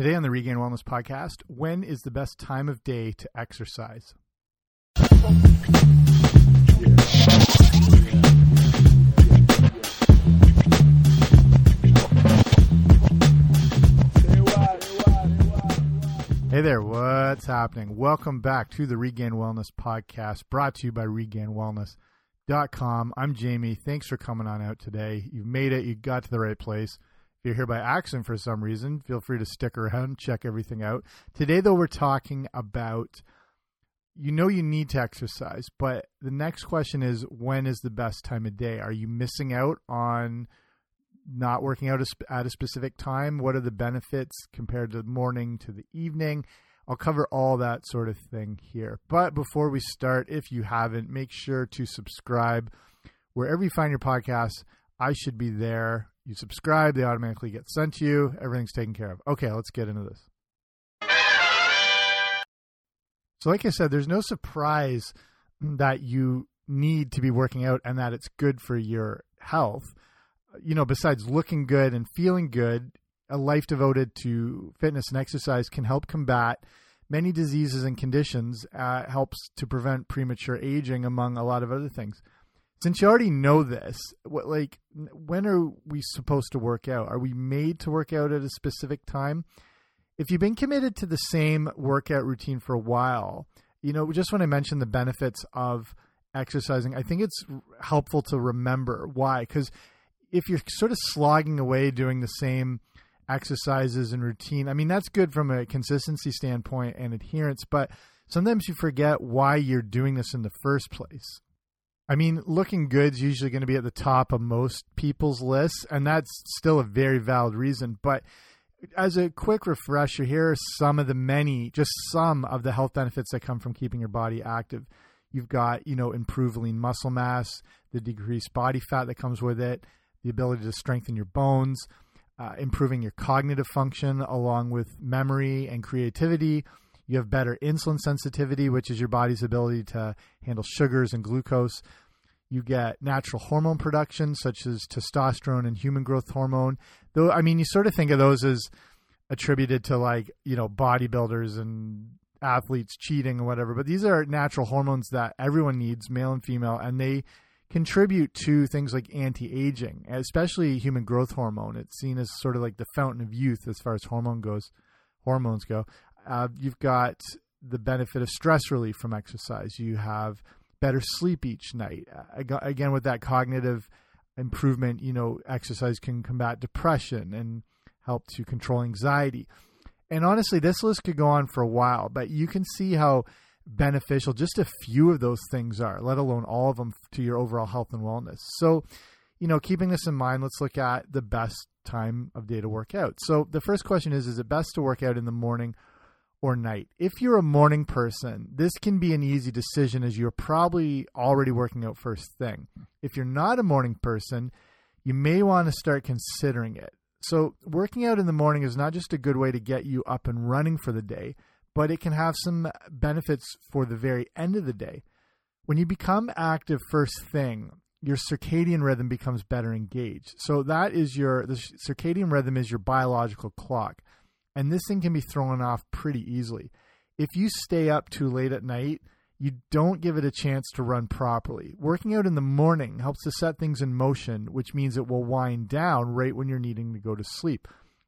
Today on the Regained Wellness Podcast, when is the best time of day to exercise? Hey there, what's happening? Welcome back to the Regained Wellness Podcast, brought to you by regainedwellness.com. I'm Jamie. Thanks for coming on out today. You've made it, you got to the right place. If you're here by accident for some reason, feel free to stick around, check everything out. Today, though, we're talking about you know you need to exercise, but the next question is when is the best time of day? Are you missing out on not working out at a specific time? What are the benefits compared to the morning to the evening? I'll cover all that sort of thing here. But before we start, if you haven't, make sure to subscribe wherever you find your podcasts. I should be there. You subscribe, they automatically get sent to you. Everything's taken care of. Okay, let's get into this. So, like I said, there's no surprise that you need to be working out and that it's good for your health you know, besides looking good and feeling good, a life devoted to fitness and exercise can help combat many diseases and conditions. Uh, helps to prevent premature aging, among a lot of other things. Since you already know this, what like when are we supposed to work out? Are we made to work out at a specific time? If you've been committed to the same workout routine for a while, you know, just when I mentioned the benefits of exercising, I think it's helpful to remember why because if you're sort of slogging away doing the same exercises and routine, I mean, that's good from a consistency standpoint and adherence, but sometimes you forget why you're doing this in the first place. I mean, looking good is usually going to be at the top of most people's lists, and that's still a very valid reason. But as a quick refresher, here are some of the many, just some of the health benefits that come from keeping your body active. You've got, you know, improving muscle mass, the decreased body fat that comes with it, the ability to strengthen your bones, uh, improving your cognitive function along with memory and creativity. You have better insulin sensitivity, which is your body's ability to handle sugars and glucose. You get natural hormone production, such as testosterone and human growth hormone. Though, I mean, you sort of think of those as attributed to like, you know, bodybuilders and athletes cheating or whatever, but these are natural hormones that everyone needs, male and female, and they contribute to things like anti-aging, especially human growth hormone. It's seen as sort of like the fountain of youth as far as hormone goes. Hormones go. Uh, you've got the benefit of stress relief from exercise. You have better sleep each night. Again, with that cognitive improvement, you know, exercise can combat depression and help to control anxiety. And honestly, this list could go on for a while, but you can see how beneficial just a few of those things are, let alone all of them to your overall health and wellness. So, you know, keeping this in mind, let's look at the best time of day to work out. So, the first question is Is it best to work out in the morning or night? If you're a morning person, this can be an easy decision as you're probably already working out first thing. If you're not a morning person, you may want to start considering it. So, working out in the morning is not just a good way to get you up and running for the day, but it can have some benefits for the very end of the day. When you become active first thing, your circadian rhythm becomes better engaged. So that is your the circadian rhythm is your biological clock. And this thing can be thrown off pretty easily. If you stay up too late at night, you don't give it a chance to run properly. Working out in the morning helps to set things in motion, which means it will wind down right when you're needing to go to sleep.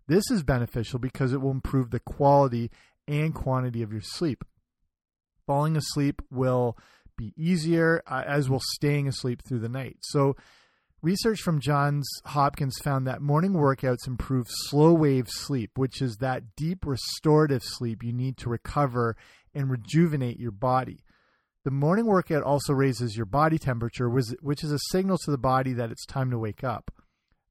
This is beneficial because it will improve the quality and quantity of your sleep. Falling asleep will be easier, uh, as will staying asleep through the night. So, research from Johns Hopkins found that morning workouts improve slow wave sleep, which is that deep restorative sleep you need to recover and rejuvenate your body. The morning workout also raises your body temperature, which is a signal to the body that it's time to wake up.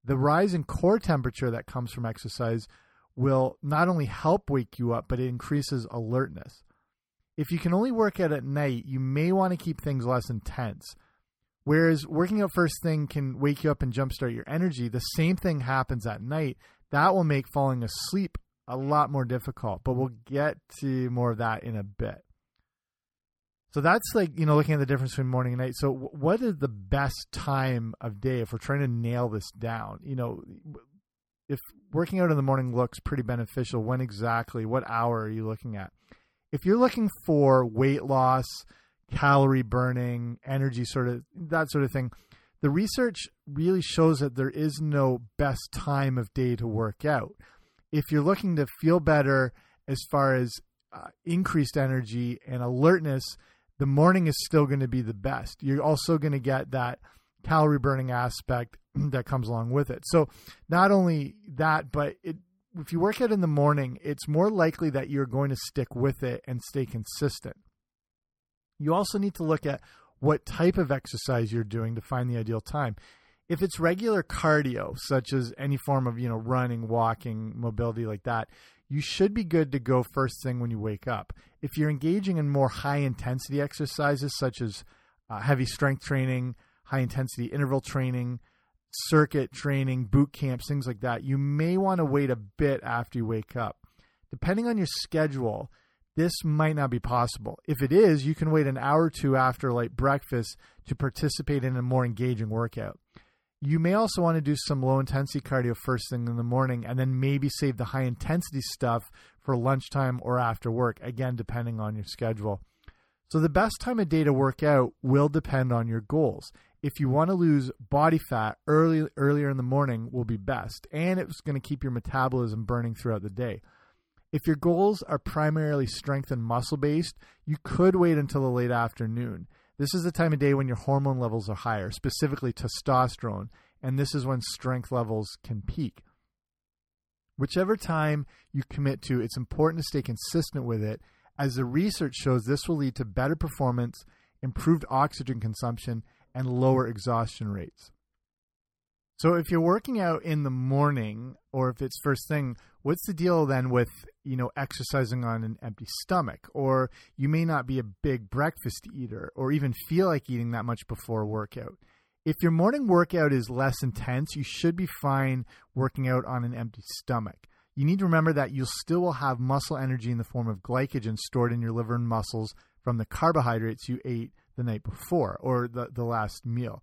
The rise in core temperature that comes from exercise will not only help wake you up, but it increases alertness. If you can only work out at night, you may want to keep things less intense. Whereas working out first thing can wake you up and jumpstart your energy, the same thing happens at night. That will make falling asleep a lot more difficult, but we'll get to more of that in a bit. So that's like, you know, looking at the difference between morning and night. So, what is the best time of day if we're trying to nail this down? You know, if working out in the morning looks pretty beneficial, when exactly, what hour are you looking at? If you're looking for weight loss, calorie burning, energy sort of that sort of thing, the research really shows that there is no best time of day to work out. If you're looking to feel better as far as uh, increased energy and alertness, the morning is still going to be the best. You're also going to get that calorie burning aspect that comes along with it. So, not only that, but it, if you work out in the morning, it's more likely that you're going to stick with it and stay consistent. You also need to look at what type of exercise you're doing to find the ideal time. If it's regular cardio, such as any form of, you know, running, walking, mobility like that, you should be good to go first thing when you wake up. If you're engaging in more high intensity exercises such as uh, heavy strength training, high intensity interval training, circuit training, boot camps, things like that, you may want to wait a bit after you wake up. Depending on your schedule, this might not be possible. If it is, you can wait an hour or two after light breakfast to participate in a more engaging workout. You may also want to do some low intensity cardio first thing in the morning and then maybe save the high intensity stuff for lunchtime or after work, again, depending on your schedule. So, the best time of day to work out will depend on your goals. If you want to lose body fat early, earlier in the morning, will be best, and it's going to keep your metabolism burning throughout the day. If your goals are primarily strength and muscle based, you could wait until the late afternoon. This is the time of day when your hormone levels are higher, specifically testosterone, and this is when strength levels can peak. Whichever time you commit to, it's important to stay consistent with it, as the research shows this will lead to better performance, improved oxygen consumption, and lower exhaustion rates. So if you're working out in the morning or if it's first thing, what's the deal then with, you know, exercising on an empty stomach or you may not be a big breakfast eater or even feel like eating that much before workout. If your morning workout is less intense, you should be fine working out on an empty stomach. You need to remember that you still will have muscle energy in the form of glycogen stored in your liver and muscles from the carbohydrates you ate the night before or the, the last meal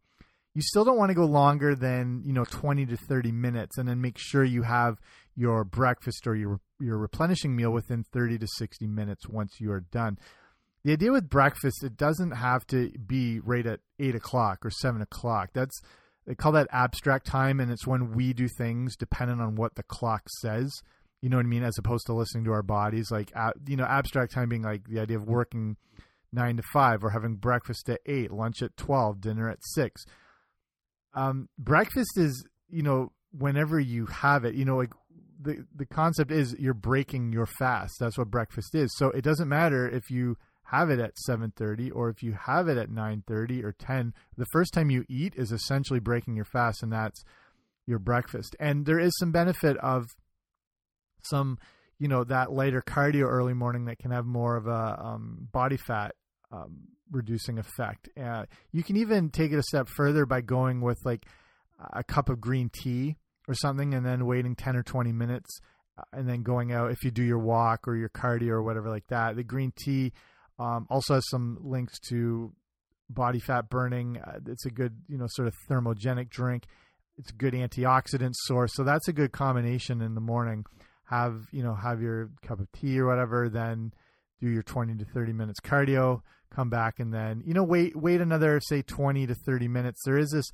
you still don't want to go longer than you know 20 to 30 minutes and then make sure you have your breakfast or your your replenishing meal within 30 to 60 minutes once you are done. The idea with breakfast it doesn't have to be right at 8 o'clock or 7 o'clock. That's they call that abstract time and it's when we do things dependent on what the clock says. You know what i mean? As opposed to listening to our bodies like you know abstract time being like the idea of working 9 to 5 or having breakfast at 8 lunch at 12 dinner at 6 um, breakfast is you know whenever you have it you know like the the concept is you're breaking your fast. That's what breakfast is. So it doesn't matter if you have it at 7:30 or if you have it at 9:30 or 10 the first time you eat is essentially breaking your fast and that's your breakfast. And there is some benefit of some you know that lighter cardio early morning that can have more of a um, body fat um, reducing effect. Uh, you can even take it a step further by going with like a cup of green tea or something and then waiting 10 or 20 minutes uh, and then going out if you do your walk or your cardio or whatever like that. The green tea um, also has some links to body fat burning. Uh, it's a good, you know, sort of thermogenic drink. It's a good antioxidant source. So that's a good combination in the morning. Have, you know, have your cup of tea or whatever, then do your 20 to 30 minutes cardio, come back and then, you know, wait wait another say 20 to 30 minutes. There is this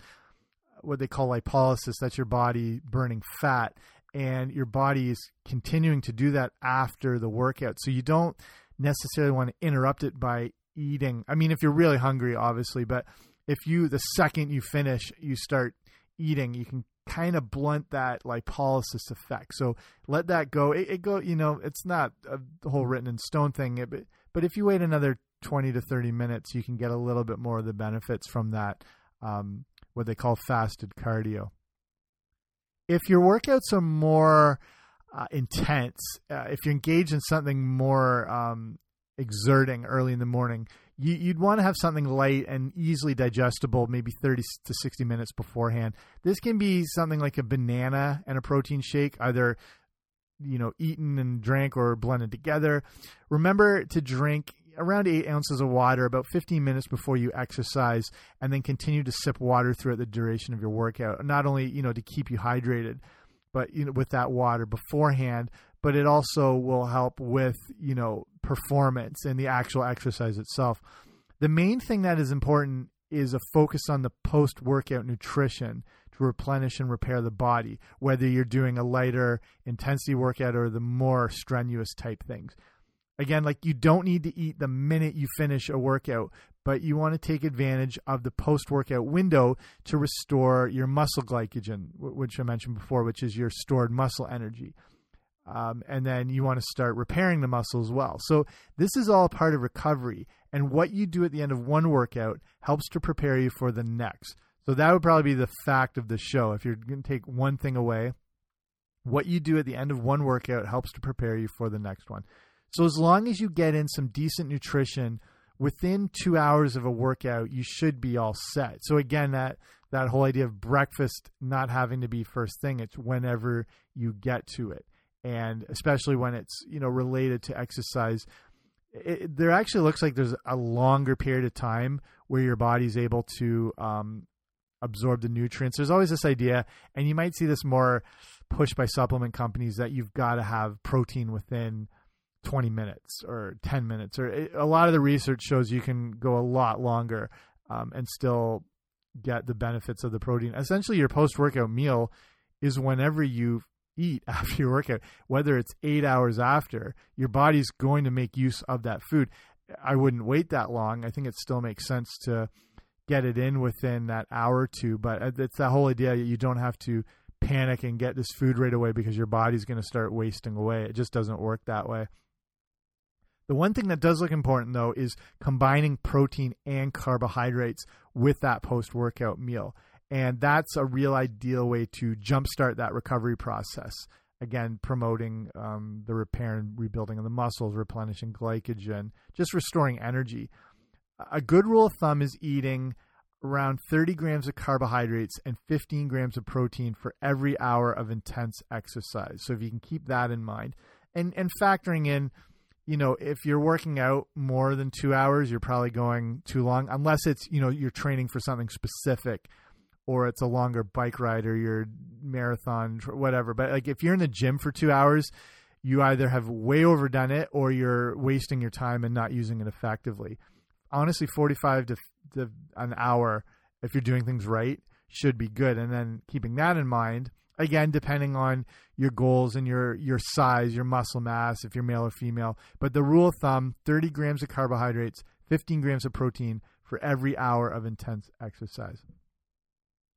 what they call lipolysis, that's your body burning fat and your body is continuing to do that after the workout. So you don't necessarily want to interrupt it by eating. I mean, if you're really hungry obviously, but if you the second you finish, you start eating, you can kind of blunt that lipolysis effect. So let that go. It, it go, you know, it's not a whole written in stone thing, but but if you wait another 20 to 30 minutes, you can get a little bit more of the benefits from that um, what they call fasted cardio. If your workouts are more uh, intense, uh, if you're engaged in something more um, exerting early in the morning, you, would want to have something light and easily digestible, maybe 30 to 60 minutes beforehand. This can be something like a banana and a protein shake, either you know eaten and drank or blended together. Remember to drink around eight ounces of water about 15 minutes before you exercise, and then continue to sip water throughout the duration of your workout. Not only you know to keep you hydrated, but you know with that water beforehand. But it also will help with you know performance and the actual exercise itself. The main thing that is important is a focus on the post workout nutrition to replenish and repair the body, whether you're doing a lighter intensity workout or the more strenuous type things. Again, like you don't need to eat the minute you finish a workout, but you want to take advantage of the post workout window to restore your muscle glycogen, which I mentioned before, which is your stored muscle energy. Um, and then you want to start repairing the muscle as well. So, this is all part of recovery. And what you do at the end of one workout helps to prepare you for the next. So, that would probably be the fact of the show. If you're going to take one thing away, what you do at the end of one workout helps to prepare you for the next one. So, as long as you get in some decent nutrition within two hours of a workout, you should be all set. So, again, that that whole idea of breakfast not having to be first thing it's whenever you get to it and especially when it's you know related to exercise it, there actually looks like there's a longer period of time where your body's able to um, absorb the nutrients. There's always this idea and you might see this more pushed by supplement companies that you've got to have protein within 20 minutes or 10 minutes or it, a lot of the research shows you can go a lot longer um, and still get the benefits of the protein. Essentially your post workout meal is whenever you eat after your workout, whether it's eight hours after, your body's going to make use of that food. I wouldn't wait that long. I think it still makes sense to get it in within that hour or two, but uh, it's that whole idea you don't have to panic and get this food right away because your body's going to start wasting away. It just doesn't work that way. The one thing that does look important though is combining protein and carbohydrates with that post workout meal. And that's a real ideal way to jumpstart that recovery process. Again, promoting um, the repair and rebuilding of the muscles, replenishing glycogen, just restoring energy. A good rule of thumb is eating around 30 grams of carbohydrates and 15 grams of protein for every hour of intense exercise. So if you can keep that in mind and and factoring in, you know, if you're working out more than 2 hours, you're probably going too long unless it's, you know, you're training for something specific or it's a longer bike ride or your marathon whatever. But like if you're in the gym for 2 hours you either have way overdone it or you're wasting your time and not using it effectively. Honestly 45 to, to an hour if you're doing things right should be good. And then keeping that in mind again depending on your goals and your your size your muscle mass if you're male or female. But the rule of thumb 30 grams of carbohydrates 15 grams of protein for every hour of intense exercise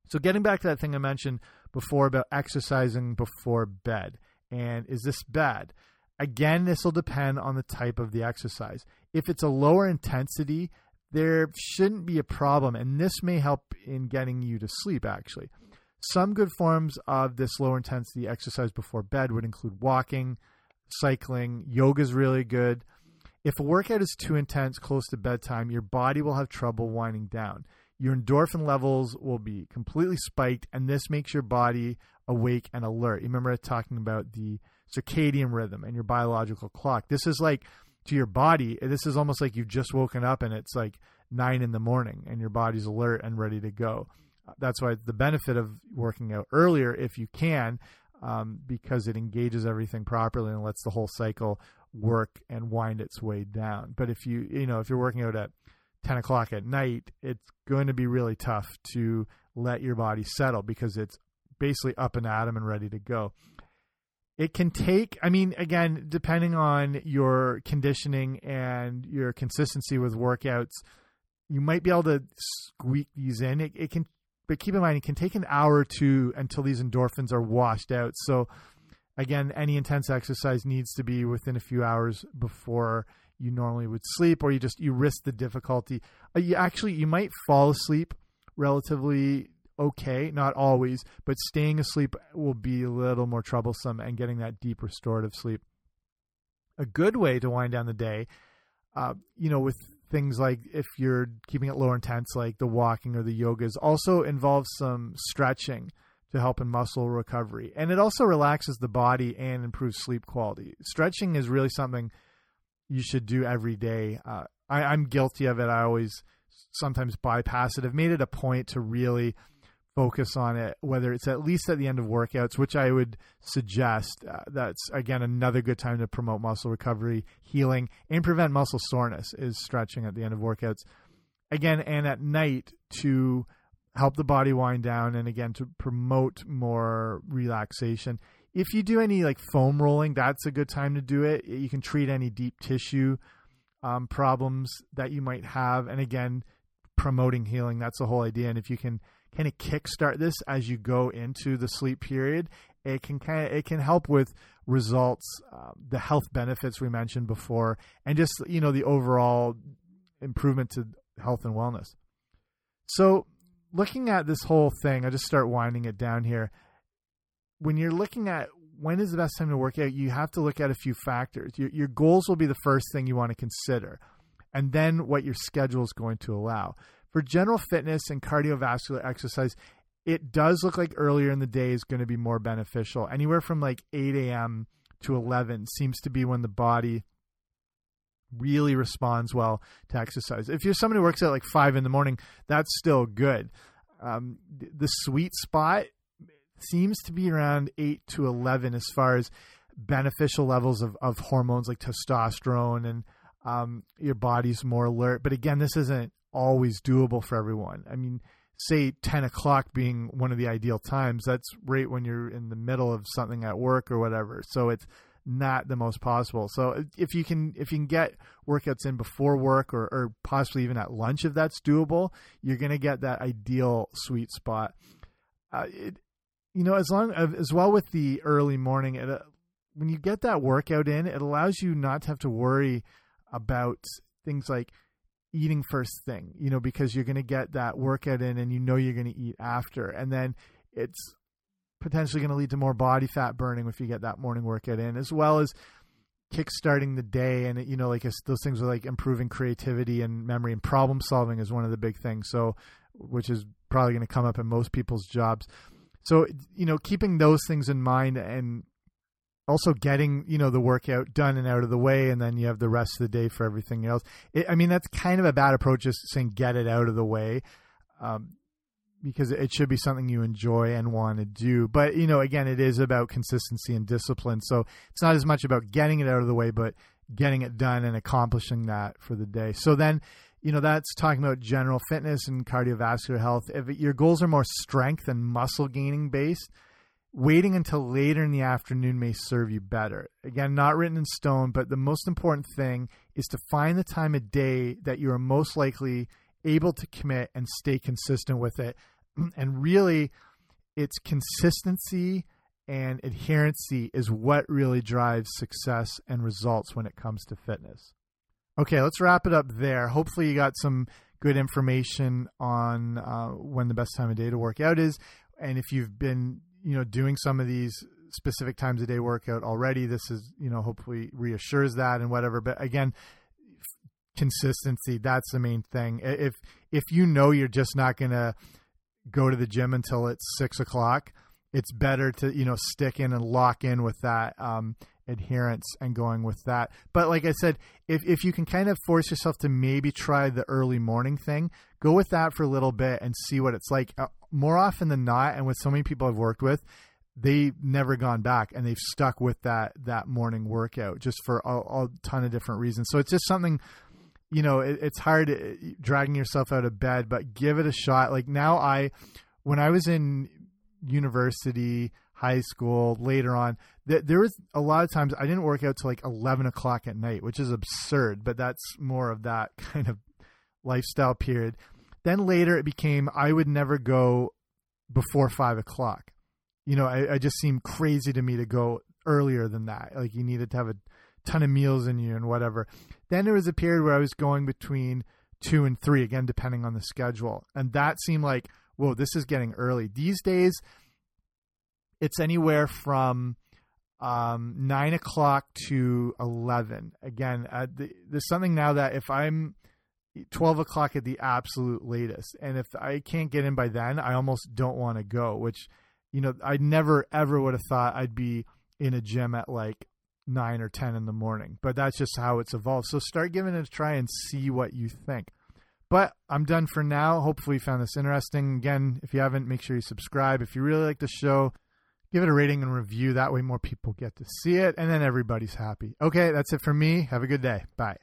so, getting back to that thing I mentioned before about exercising before bed, and is this bad? Again, this will depend on the type of the exercise. If it's a lower intensity, there shouldn't be a problem, and this may help in getting you to sleep actually. Some good forms of this lower intensity exercise before bed would include walking, cycling, yoga is really good. If a workout is too intense close to bedtime, your body will have trouble winding down your endorphin levels will be completely spiked, and this makes your body awake and alert. You remember talking about the circadian rhythm and your biological clock. This is like to your body, this is almost like you've just woken up and it's like nine in the morning and your body's alert and ready to go. That's why the benefit of working out earlier, if you can, um, because it engages everything properly and lets the whole cycle work and wind its way down. But if you, you know, if you're working out at 10 o'clock at night, it's going to be really tough to let your body settle because it's basically up and at 'em and ready to go. It can take, I mean, again, depending on your conditioning and your consistency with workouts, you might be able to squeak these in. It, it can, but keep in mind, it can take an hour or two until these endorphins are washed out. So, again, any intense exercise needs to be within a few hours before you normally would sleep or you just you risk the difficulty. Uh, you actually you might fall asleep relatively okay not always but staying asleep will be a little more troublesome and getting that deep restorative sleep. A good way to wind down the day uh, you know with things like if you're keeping it low intense like the walking or the yogas also involves some stretching to help in muscle recovery. And it also relaxes the body and improves sleep quality. Stretching is really something you should do every day. Uh, I, am guilty of it. I always sometimes bypass it. I've made it a point to really focus on it, whether it's at least at the end of workouts, which I would suggest. Uh, that's again another good time to promote muscle recovery, healing, and prevent muscle soreness is stretching at the end of workouts. Again, and at night to help the body wind down and again to promote more relaxation. If you do any like foam rolling, that's a good time to do it. You can treat any deep tissue um, problems that you might have, and again, promoting healing. That's the whole idea. And if you can kind of kickstart this as you go into the sleep period, it can kind of it can help with results, uh, the health benefits we mentioned before, and just you know the overall improvement to health and wellness. So, looking at this whole thing, I just start winding it down here. When you're looking at when is the best time to work out, you have to look at a few factors. Your, your goals will be the first thing you want to consider, and then what your schedule is going to allow. For general fitness and cardiovascular exercise, it does look like earlier in the day is going to be more beneficial. Anywhere from like 8 a.m. to 11 seems to be when the body really responds well to exercise. If you're somebody who works out like 5 in the morning, that's still good. Um, the sweet spot seems to be around 8 to 11 as far as beneficial levels of, of hormones like testosterone and um, your body's more alert. But again, this isn't always doable for everyone. I mean, say 10 o'clock being one of the ideal times, that's right when you're in the middle of something at work or whatever. So it's not the most possible. So if you can if you can get workouts in before work or, or possibly even at lunch, if that's doable, you're going to get that ideal sweet spot. Uh, it, you know, as long as well with the early morning, it, uh, when you get that workout in, it allows you not to have to worry about things like eating first thing, you know, because you're going to get that workout in and you know you're going to eat after. And then it's potentially going to lead to more body fat burning if you get that morning workout in, as well as kickstarting the day. And, you know, like those things are like improving creativity and memory and problem solving is one of the big things. So, which is probably going to come up in most people's jobs. So, you know, keeping those things in mind and also getting you know the workout done and out of the way and then you have the rest of the day for everything else. It, i mean that's kind of a bad approach just saying get it out of the way um, because it should be something you enjoy and want to do. But you know again it is about consistency and discipline. So it's not as much about getting it out of the way but getting it done and accomplishing that for the day. So then you know that's talking about general fitness and cardiovascular health if your goals are more strength and muscle gaining based waiting until later in the afternoon may serve you better. Again, not written in stone, but the most important thing is to find the time of day that you are most likely able to commit and stay consistent with it. And really, it's consistency and adherency is what really drives success and results when it comes to fitness. Okay, let's wrap it up there. Hopefully, you got some good information on uh, when the best time of day to work out is. And if you've been you know doing some of these specific times a day workout already this is you know hopefully reassures that and whatever but again consistency that's the main thing if if you know you're just not gonna go to the gym until it's six o'clock it's better to you know stick in and lock in with that um, adherence and going with that. But like i said if, if you can kind of force yourself to maybe try the early morning thing go with that for a little bit and see what it's like. Uh, more often than not and with so many people i've worked with they've never gone back and they've stuck with that that morning workout just for a, a ton of different reasons. So it's just something you know it, it's hard uh, dragging yourself out of bed but give it a shot. Like now i when i was in university high school later on th- there was a lot of times i didn't work out till like 11 o'clock at night which is absurd but that's more of that kind of lifestyle period then later it became I would never go before five o'clock. You know, I, I just seemed crazy to me to go earlier than that. Like you needed to have a ton of meals in you and whatever. Then there was a period where I was going between two and three, again, depending on the schedule. And that seemed like, whoa, this is getting early. These days, it's anywhere from um, nine o'clock to 11. Again, uh, the, there's something now that if I'm 12 o'clock at the absolute latest. And if I can't get in by then, I almost don't want to go, which, you know, I never ever would have thought I'd be in a gym at like nine or 10 in the morning, but that's just how it's evolved. So start giving it a try and see what you think. But I'm done for now. Hopefully, you found this interesting. Again, if you haven't, make sure you subscribe. If you really like the show, give it a rating and review. That way, more people get to see it, and then everybody's happy. Okay, that's it for me. Have a good day. Bye.